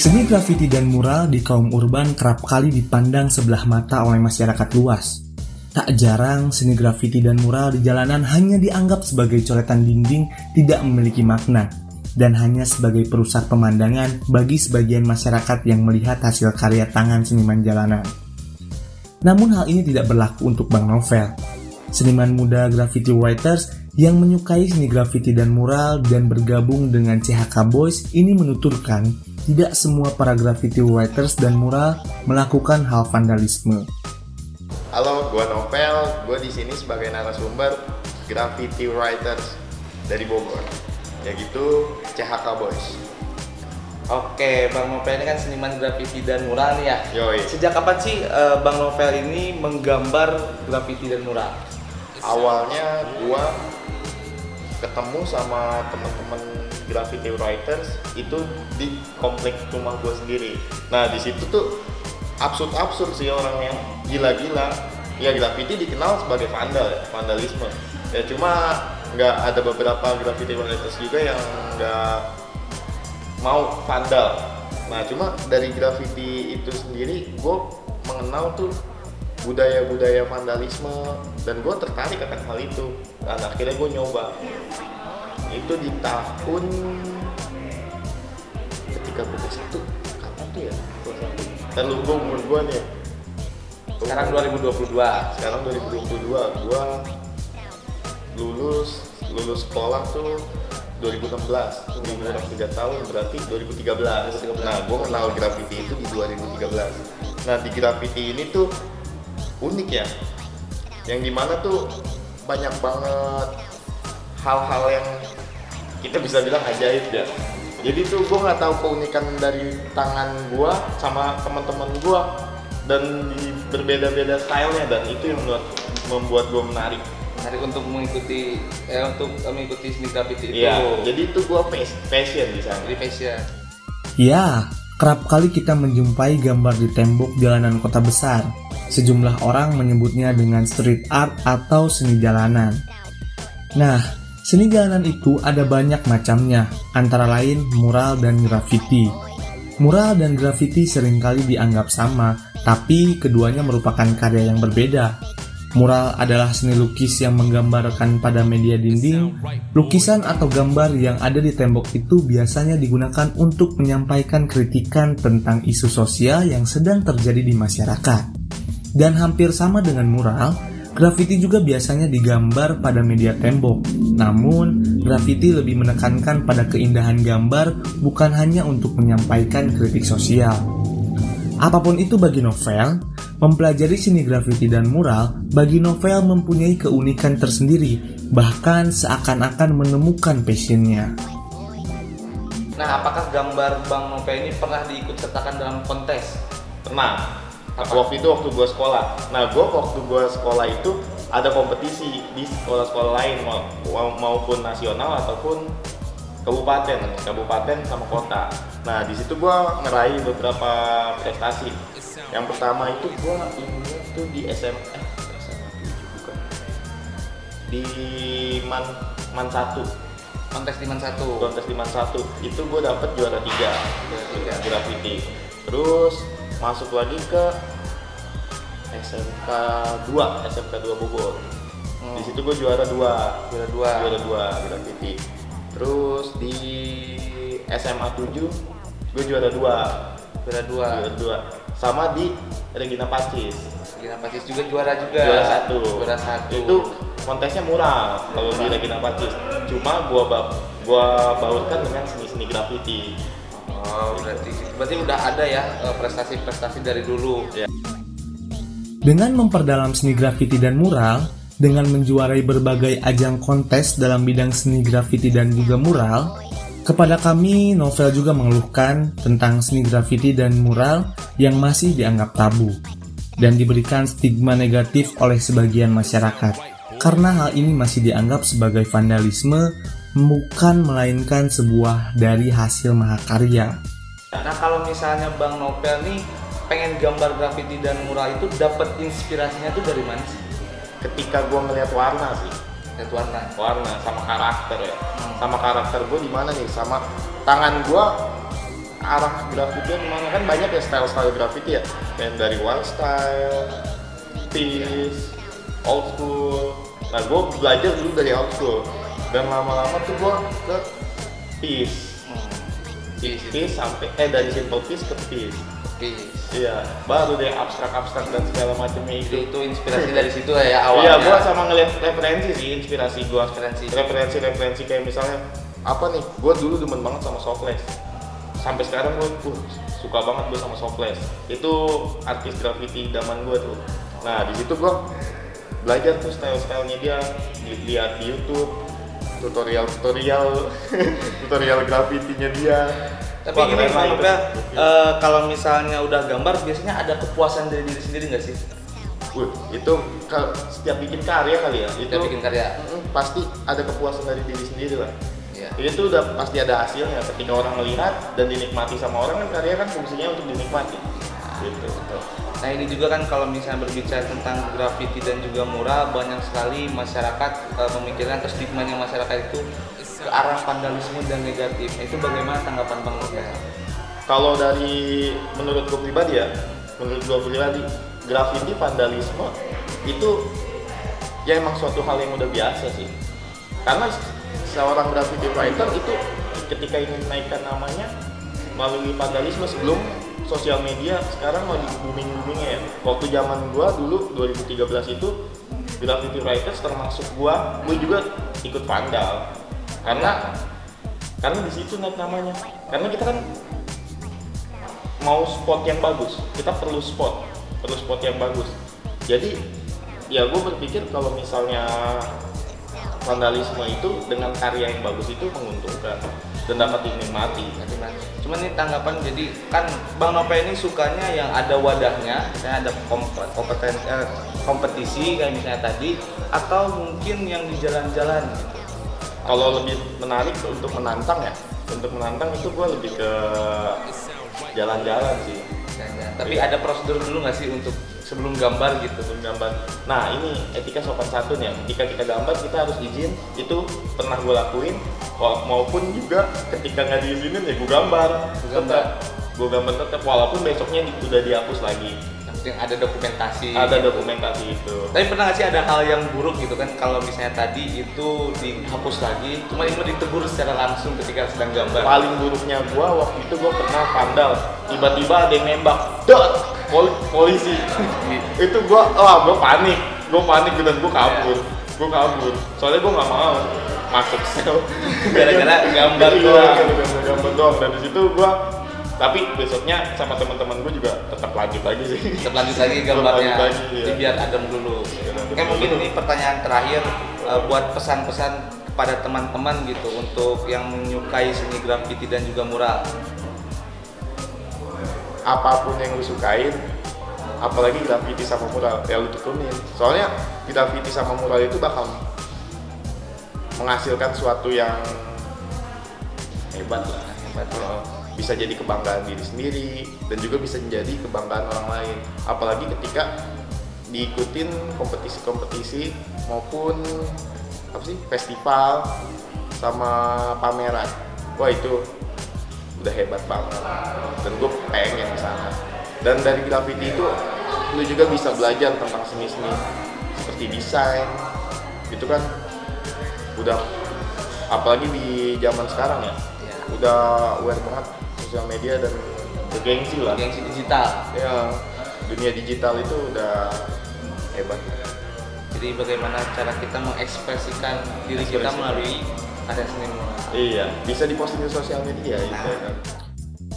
Seni grafiti dan mural di kaum urban kerap kali dipandang sebelah mata oleh masyarakat luas. Tak jarang seni grafiti dan mural di jalanan hanya dianggap sebagai coretan dinding tidak memiliki makna dan hanya sebagai perusak pemandangan bagi sebagian masyarakat yang melihat hasil karya tangan seniman jalanan. Namun hal ini tidak berlaku untuk Bang Novel. Seniman muda graffiti writers yang menyukai seni grafiti dan mural dan bergabung dengan CHK Boys ini menuturkan tidak semua para graffiti writers dan mural melakukan hal vandalisme. Halo, gue Novel. Gue di sini sebagai narasumber graffiti writers dari Bogor. Ya gitu, CHK Boys. Oke, Bang Novel ini kan seniman grafiti dan mural nih ya. Yoi. Sejak kapan sih eh, Bang Novel ini menggambar grafiti dan mural? Awalnya gue ketemu sama teman-teman graffiti writers itu di komplek rumah gue sendiri. Nah di situ tuh absurd-absurd sih orang yang gila-gila. Ya graffiti dikenal sebagai vandal, ya, vandalisme. Ya cuma nggak ada beberapa graffiti writers juga yang nggak mau vandal. Nah cuma dari graffiti itu sendiri gue mengenal tuh budaya-budaya vandalisme dan gue tertarik akan hal itu. Dan akhirnya gue nyoba. Itu di tahun ketika gue satu. Kapan tuh ya? Kelas satu. Dan lu gue umur gue nih Sekarang 2022. sekarang 2022 gue lulus lulus sekolah tuh 2016 jadi kurang 3 tahun berarti 2013 nah gue kenal graffiti itu di 2013 nah di graffiti ini tuh unik ya yang di mana tuh banyak banget hal-hal yang kita bisa bilang ajaib ya jadi tuh gue nggak tahu keunikan dari tangan gue sama teman-teman gue dan di berbeda-beda stylenya dan itu yang membuat membuat gue menarik Menarik untuk mengikuti eh untuk mengikuti seni grafiti itu. Iya, jadi itu gue fashion di sana. Jadi fashion. Ya, kerap kali kita menjumpai gambar di tembok jalanan kota besar. Sejumlah orang menyebutnya dengan street art atau seni jalanan. Nah, seni jalanan itu ada banyak macamnya, antara lain mural dan graffiti. Mural dan graffiti sering kali dianggap sama, tapi keduanya merupakan karya yang berbeda. Mural adalah seni lukis yang menggambarkan pada media dinding. Lukisan atau gambar yang ada di tembok itu biasanya digunakan untuk menyampaikan kritikan tentang isu sosial yang sedang terjadi di masyarakat. Dan hampir sama dengan mural, graffiti juga biasanya digambar pada media tembok. Namun, graffiti lebih menekankan pada keindahan gambar bukan hanya untuk menyampaikan kritik sosial. Apa pun itu bagi novel, mempelajari seni grafiti dan mural bagi novel mempunyai keunikan tersendiri, bahkan seakan-akan menemukan passionnya. Nah, apakah gambar Bang Novel ini pernah diikut sertakan dalam kontes? Pernah. Waktu itu waktu gue sekolah. Nah, gue waktu gue sekolah itu ada kompetisi di sekolah-sekolah lain mau- maupun nasional ataupun kabupaten, kabupaten sama kota. Nah, di situ gue ngeraih beberapa prestasi. Yang pertama itu gue ingat tuh di SMA, eh, SMA 7 bukan. Di Man Man 1 Kontes di Man satu. kontes di Man 1 itu gue dapet juara tiga Juara tiga. graffiti terus masuk lagi ke SMK 2 SMK 2 Bogor Hmm. di situ gue juara dua Juara dua. juara dua graffiti terus di SMA 7 gue juara dua Juara dua. juara dua sama di Regina Pacis Gina Pacis juga juara juga. juara satu Juara satu. itu kontesnya murah kalau di Regina Pacis cuma gua ba- gua baurkan dengan seni-seni graffiti Oh, berarti berarti udah ada ya eh, prestasi-prestasi dari dulu. Ya. Dengan memperdalam seni grafiti dan mural, dengan menjuarai berbagai ajang kontes dalam bidang seni grafiti dan juga mural, kepada kami novel juga mengeluhkan tentang seni grafiti dan mural yang masih dianggap tabu dan diberikan stigma negatif oleh sebagian masyarakat karena hal ini masih dianggap sebagai vandalisme bukan melainkan sebuah dari hasil mahakarya. Nah, kalau misalnya Bang Novel nih pengen gambar graffiti dan mural itu dapat inspirasinya tuh dari mana sih? Ketika gua ngeliat warna sih. Lihat warna. Warna sama karakter ya. Hmm. sama karakter gue di mana nih? Sama tangan gue arah grafiti di mana? Kan banyak ya style style grafiti ya. Yang dari wild style peace old school. Nah gue belajar dulu dari old school. Dan lama-lama tuh gue ke peace. Hmm. Peace peace sampai eh dari simple peace ke peace Peace. iya baru deh abstrak abstrak dan segala macamnya itu itu inspirasi dari situ lah ya awalnya Iya, gua sama ngeliat referensi sih, inspirasi gua. Referensi. Referensi-referensi kayak misalnya apa nih? Gua dulu demen banget sama Softless. Sampai sekarang gua uh, suka banget gua sama Softless. Itu artis graffiti zaman gua tuh. Nah, di situ gua belajar tuh style-stylenya dia, Di- lihat di YouTube tutorial-tutorial tutorial grafitinya dia. Tapi Wah, gini. Nopel, eh, kalau misalnya udah gambar biasanya ada kepuasan dari diri sendiri nggak sih Wih, itu kalau setiap bikin karya kali ya, itu kita bikin karya Mm, pasti ada kepuasan dari diri sendiri lah. ya. Itu udah pasti ada hasilnya ketika orang melihat dan dinikmati sama orang kan karya kan fungsinya untuk dinikmati. Gitu. Nah ini juga kan kalau misalnya berbicara tentang graffiti dan juga mural banyak sekali masyarakat eh, memikirkan atau stigmanya masyarakat itu ke arah vandalisme dan negatif. Nah, itu bagaimana tanggapan Bang Nopel? Kalau dari menurut gue pribadi ya, menurut gue pribadi, graffiti vandalisme itu ya emang suatu hal yang udah biasa sih. Karena seorang graffiti writer itu ketika ingin menaikkan namanya melalui vandalisme sebelum sosial media sekarang lagi booming boomingnya ya. Waktu zaman gua dulu 2013 itu graffiti writers termasuk gua, gua juga ikut vandal karena karena di situ naik namanya. Karena kita kan mau spot yang bagus kita perlu spot perlu spot yang bagus jadi ya gue berpikir kalau misalnya vandalisme itu dengan karya yang bagus itu menguntungkan dan dapat dinikmati? Cuman ini tanggapan jadi kan Bang Nopel ini sukanya yang ada wadahnya, misalnya ada kompe- kompeten eh, kompetisi kayak misalnya tadi, atau mungkin yang di jalan-jalan. kalau lebih menarik untuk menantang ya untuk menantang itu gue lebih ke jalan-jalan sih. Tapi ada prosedur dulu nggak sih untuk sebelum gambar gitu? sebelum gambar. Nah ini etika sopan santun ya. Ketika kita gambar kita harus izin. Itu pernah gue lakuin. Maupun juga ketika nggak diizinin ya gue gambar. Gua gambar. Gue gambar tetap. Walaupun besoknya di- udah dihapus lagi. Yang penting ada dokumentasi. Ada dokumentasi itu. Tapi pernah nggak sih ada hal yang buruk gitu kan kalau misalnya tadi itu dihapus lagi, cuma ini ditegur secara langsung ketika sedang gambar. Paling buruknya gue waktu itu gue pernah vandal. Tiba-tiba ada yang nembak. Dot! Pol- polisi. itu gue, wah gue panik. Gue panik dan gue kabur. Gue kabur. Soalnya gue nggak mau masuk sel. Gara-gara gambar Iya, doang. gara-gara gambar doang. Dan di situ gue tapi besoknya sama teman-teman gue juga tetap lanjut lagi sih. Tetap lanjut lagi gambarnya, lanjut lagi, iya. Jadi biar adem dulu. Kayak mungkin dulu. ini pertanyaan terakhir eh, buat pesan-pesan kepada teman-teman gitu untuk yang menyukai seni graffiti dan juga mural. apa pun yang lu sukain apalagi graffiti sama mural ya lu tekunin soalnya graffiti sama mural itu bakal menghasilkan suatu yang hebat lah Hebat. Uh, bisa jadi kebanggaan diri sendiri dan juga bisa menjadi kebanggaan orang lain. Apalagi ketika diikutin kompetisi-kompetisi maupun apa sih festival sama pameran. Wah itu udah hebat banget. Dan gue pengen ke sana. Dan dari graffiti itu lu juga bisa belajar tentang seni-seni seperti desain. Itu kan udah apalagi di zaman sekarang ya Ya. udah aware banget sosial media dan bergengsi lah Gengsi digital. ya dunia digital itu udah hebat Jadi bagaimana cara kita mengekspresikan diri kita Ekspresi. melalui karya seni mural. iya bisa diposting di sosial media itu kan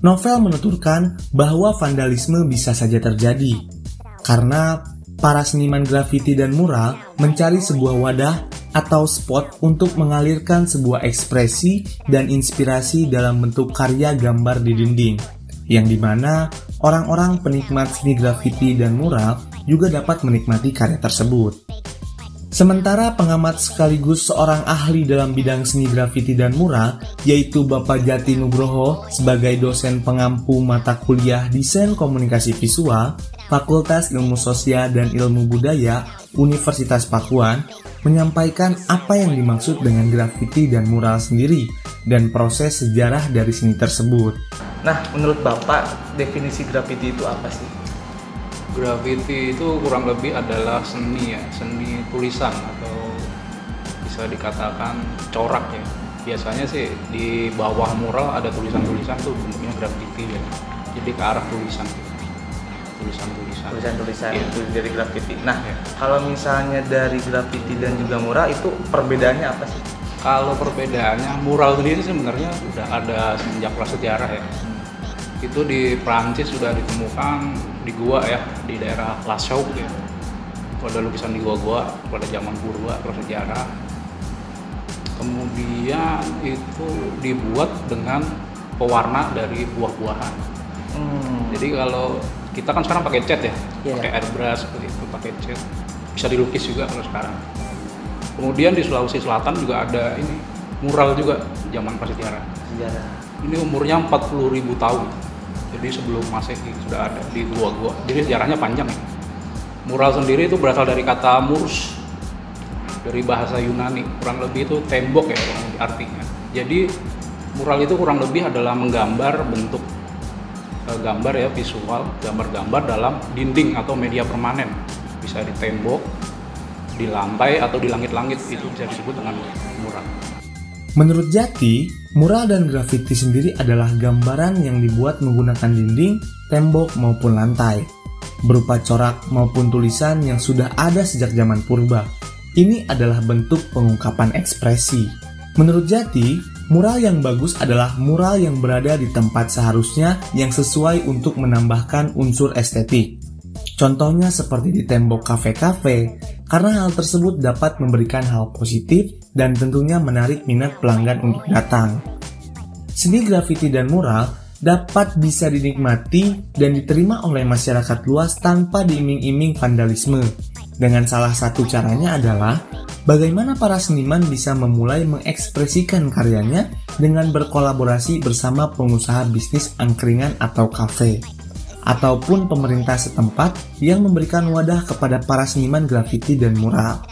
Novel menuturkan bahwa vandalisme bisa saja terjadi karena para seniman grafiti dan mural mencari sebuah wadah atau spot untuk mengalirkan sebuah ekspresi dan inspirasi dalam bentuk karya gambar di dinding, yang di mana orang-orang penikmat seni grafiti dan mural juga dapat menikmati karya tersebut. Sementara pengamat sekaligus seorang ahli dalam bidang seni grafiti dan mural, yaitu Bapak Jati Nugroho sebagai dosen pengampu mata kuliah Desain Komunikasi Visual, Fakultas Ilmu Sosial dan Ilmu Budaya, Universitas Pakuan menyampaikan apa yang dimaksud dengan grafiti dan mural sendiri dan proses sejarah dari seni tersebut. Nah, menurut Bapak, definisi grafiti itu apa sih? Graffiti itu kurang lebih adalah seni ya, seni tulisan atau bisa dikatakan corak ya. Biasanya sih di bawah mural ada tulisan-tulisan tuh bentuknya graffiti ya. Jadi ke arah tulisan. Tulisan-tulisan. Tulisan-tulisan Iya. itu dari grafiti. Nah, Iya. kalau misalnya dari grafiti dan juga mural itu perbedaannya apa sih? Kalau perbedaannya mural sendiri sebenarnya udah ada semenjak prasejarah ya. Itu di Prancis sudah ditemukan di gua ya di daerah Lascaux ya. Itu ada lukisan di gua-gua pada zaman purba prasejarah. Kemudian itu dibuat dengan pewarna dari buah-buahan. Hmm. Jadi kalau kita kan sekarang pakai cat ya, Iya. pakai airbrush seperti itu, pakai cat. Bisa dilukis juga kalau sekarang. Kemudian di Sulawesi Selatan juga ada ini mural juga zaman prasejarah. sejarah. Ini umurnya 40.000 ribu tahun. Jadi sebelum Masehi sudah ada di gua-gua. Jadi sejarahnya panjang ya. Mural sendiri itu berasal dari kata murs dari bahasa Yunani. Kurang lebih itu tembok ya kurang lebih artinya. Jadi mural itu kurang lebih adalah menggambar bentuk eh, gambar ya visual, gambar-gambar dalam dinding atau media permanen. Bisa di tembok, di lantai atau di langit-langit itu bisa disebut dengan mural. Menurut Jati, mural dan grafiti sendiri adalah gambaran yang dibuat menggunakan dinding, tembok maupun lantai, berupa corak maupun tulisan yang sudah ada sejak zaman purba. Ini adalah bentuk pengungkapan ekspresi. Menurut Jati, mural yang bagus adalah mural yang berada di tempat seharusnya yang sesuai untuk menambahkan unsur estetik. Contohnya seperti di tembok kafe-kafe, karena hal tersebut dapat memberikan hal positif dan tentunya menarik minat pelanggan untuk datang. Seni grafiti dan mural dapat bisa dinikmati dan diterima oleh masyarakat luas tanpa diiming-iming vandalisme. Dengan salah satu caranya adalah bagaimana para seniman bisa memulai mengekspresikan karyanya dengan berkolaborasi bersama pengusaha bisnis angkringan atau kafe ataupun pemerintah setempat yang memberikan wadah kepada para seniman grafiti dan mural.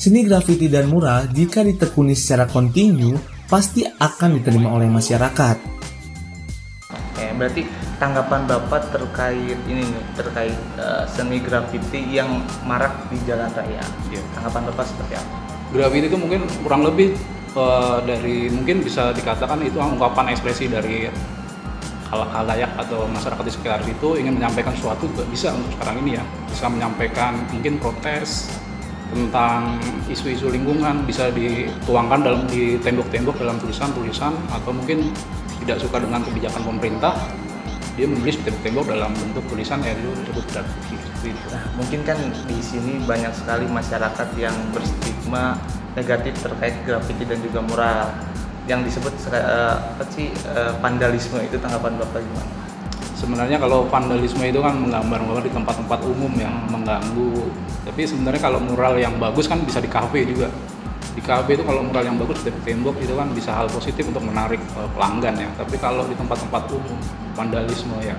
Seni grafiti dan mural jika ditekuni secara kontinu pasti akan diterima oleh masyarakat. Oke, berarti tanggapan Bapak terkait ini nih, terkait eh, seni grafiti yang marak di jalan raya. Iya. Tanggapan Bapak seperti apa? Graffiti itu mungkin kurang lebih eh, dari mungkin bisa dikatakan itu ungkapan ekspresi dari halayak atau masyarakat di sekitar situ ingin menyampaikan sesuatu juga bisa untuk sekarang ini ya bisa menyampaikan mungkin protes tentang isu-isu lingkungan bisa dituangkan dalam di tembok-tembok dalam tulisan-tulisan atau mungkin tidak suka dengan kebijakan pemerintah dia menulis tembok-tembok dalam bentuk tulisan itu disebut graffiti seperti itu. Nah, mungkin kan di sini banyak sekali masyarakat yang berstigma negatif terkait grafiti dan juga mural yang disebut eh, apa sih eh, vandalisme itu tanggapan Bapak gimana? Sebenarnya kalau vandalisme itu kan menggambar-gambar di tempat-tempat umum yang mengganggu. Tapi sebenarnya kalau mural yang bagus kan bisa di kafe juga. Di kafe itu kalau mural yang bagus di tembok itu kan bisa hal positif untuk menarik eh, pelanggan ya. Tapi kalau di tempat-tempat umum vandalisme ya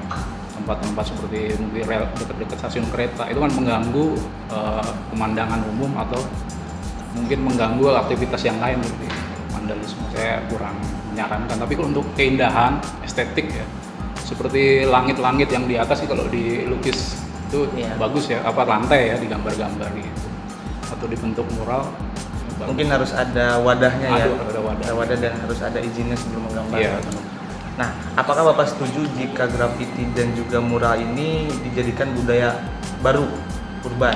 tempat-tempat seperti mungkin rel dekat-dekat stasiun kereta itu kan mengganggu eh, pemandangan umum atau mungkin mengganggu aktivitas yang lain seperti vandalisme saya kurang menyarankan tapi kalau untuk keindahan estetik ya seperti langit-langit yang di atas sih kalau dilukis itu Iya. bagus ya apa lantai ya digambar-gambar gitu atau dibentuk mural. Mungkin harus ada wadahnya ya. Ada- ada wadah. wadah dan harus ada izinnya sebelum menggambar. iya Nah, apakah Bapak setuju jika grafiti dan juga mural ini dijadikan budaya baru urban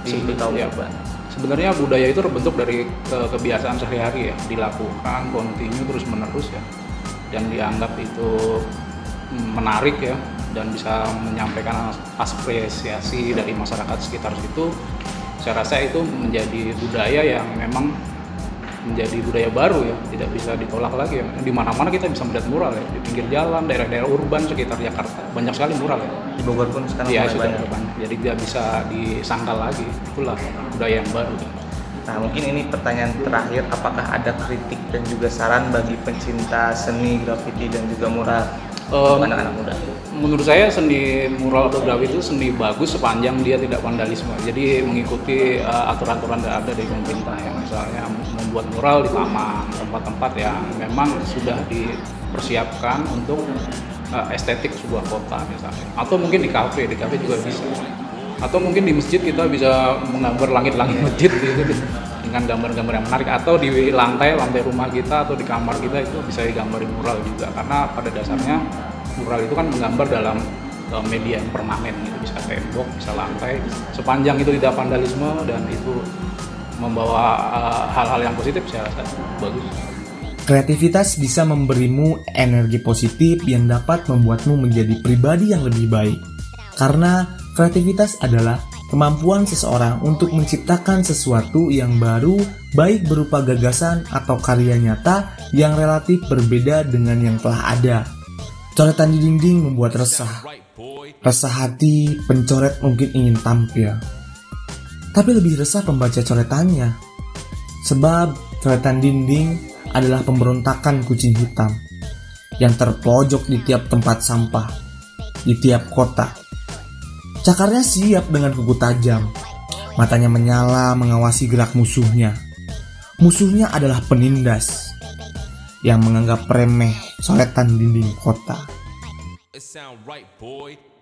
di iya. urban? sebenarnya budaya itu terbentuk dari ke- kebiasaan sehari-hari ya dilakukan kontinu terus menerus ya dan dianggap itu menarik ya dan bisa menyampaikan as- apresiasi dari masyarakat sekitar situ saya rasa itu menjadi budaya yang memang menjadi budaya baru ya tidak bisa ditolak lagi ya di mana-mana kita bisa melihat mural ya di pinggir jalan daerah-daerah urban sekitar Jakarta banyak sekali mural ya Di Bogor pun sekarang mulai sudah banyak. banyak. Jadi tidak bisa disangkal lagi. Itulah budaya yang baru. Nah, mungkin ini pertanyaan terakhir, apakah ada kritik dan juga saran bagi pencinta seni grafiti dan juga mural? Eh, untuk anak-anak muda menurut saya seni mural atau graffiti itu seni bagus sepanjang dia tidak vandalisme. Jadi mengikuti uh, aturan-aturan yang ada dari pemerintah yang misalnya membuat mural di taman, tempat-tempat yang memang sudah dipersiapkan untuk uh, estetik sebuah kota misalnya. Atau mungkin di kafe, di kafe juga bisa. Atau mungkin di masjid kita bisa menggambar langit-langit masjid gitu dengan gambar-gambar yang menarik atau di lantai lantai rumah kita atau di kamar kita itu bisa digambarin mural juga. Karena pada dasarnya mural itu kan menggambar dalam uh, media yang permanen gitu. Bisa tembok bisa lantai. Sepanjang itu tidak vandalisme dan itu membawa uh, hal-hal yang positif saya rasa bagus. Kreativitas bisa memberimu energi positif yang dapat membuatmu menjadi pribadi yang lebih baik. Karena kreativitas adalah kemampuan seseorang untuk menciptakan sesuatu yang baru, baik berupa gagasan atau karya nyata yang relatif berbeda dengan yang telah ada. Coretan di dinding membuat resah. Resah hati, pencoret mungkin ingin tampil. Tapi lebih resah pembaca coretannya. Sebab coretan dinding adalah pemberontakan kucing hitam yang terpojok di tiap tempat sampah, di tiap kota. Cakarnya siap dengan kuku tajam. Matanya menyala mengawasi gerak musuhnya. Musuhnya adalah penindas yang menganggap remeh coretan dinding kota. It sound right, boy.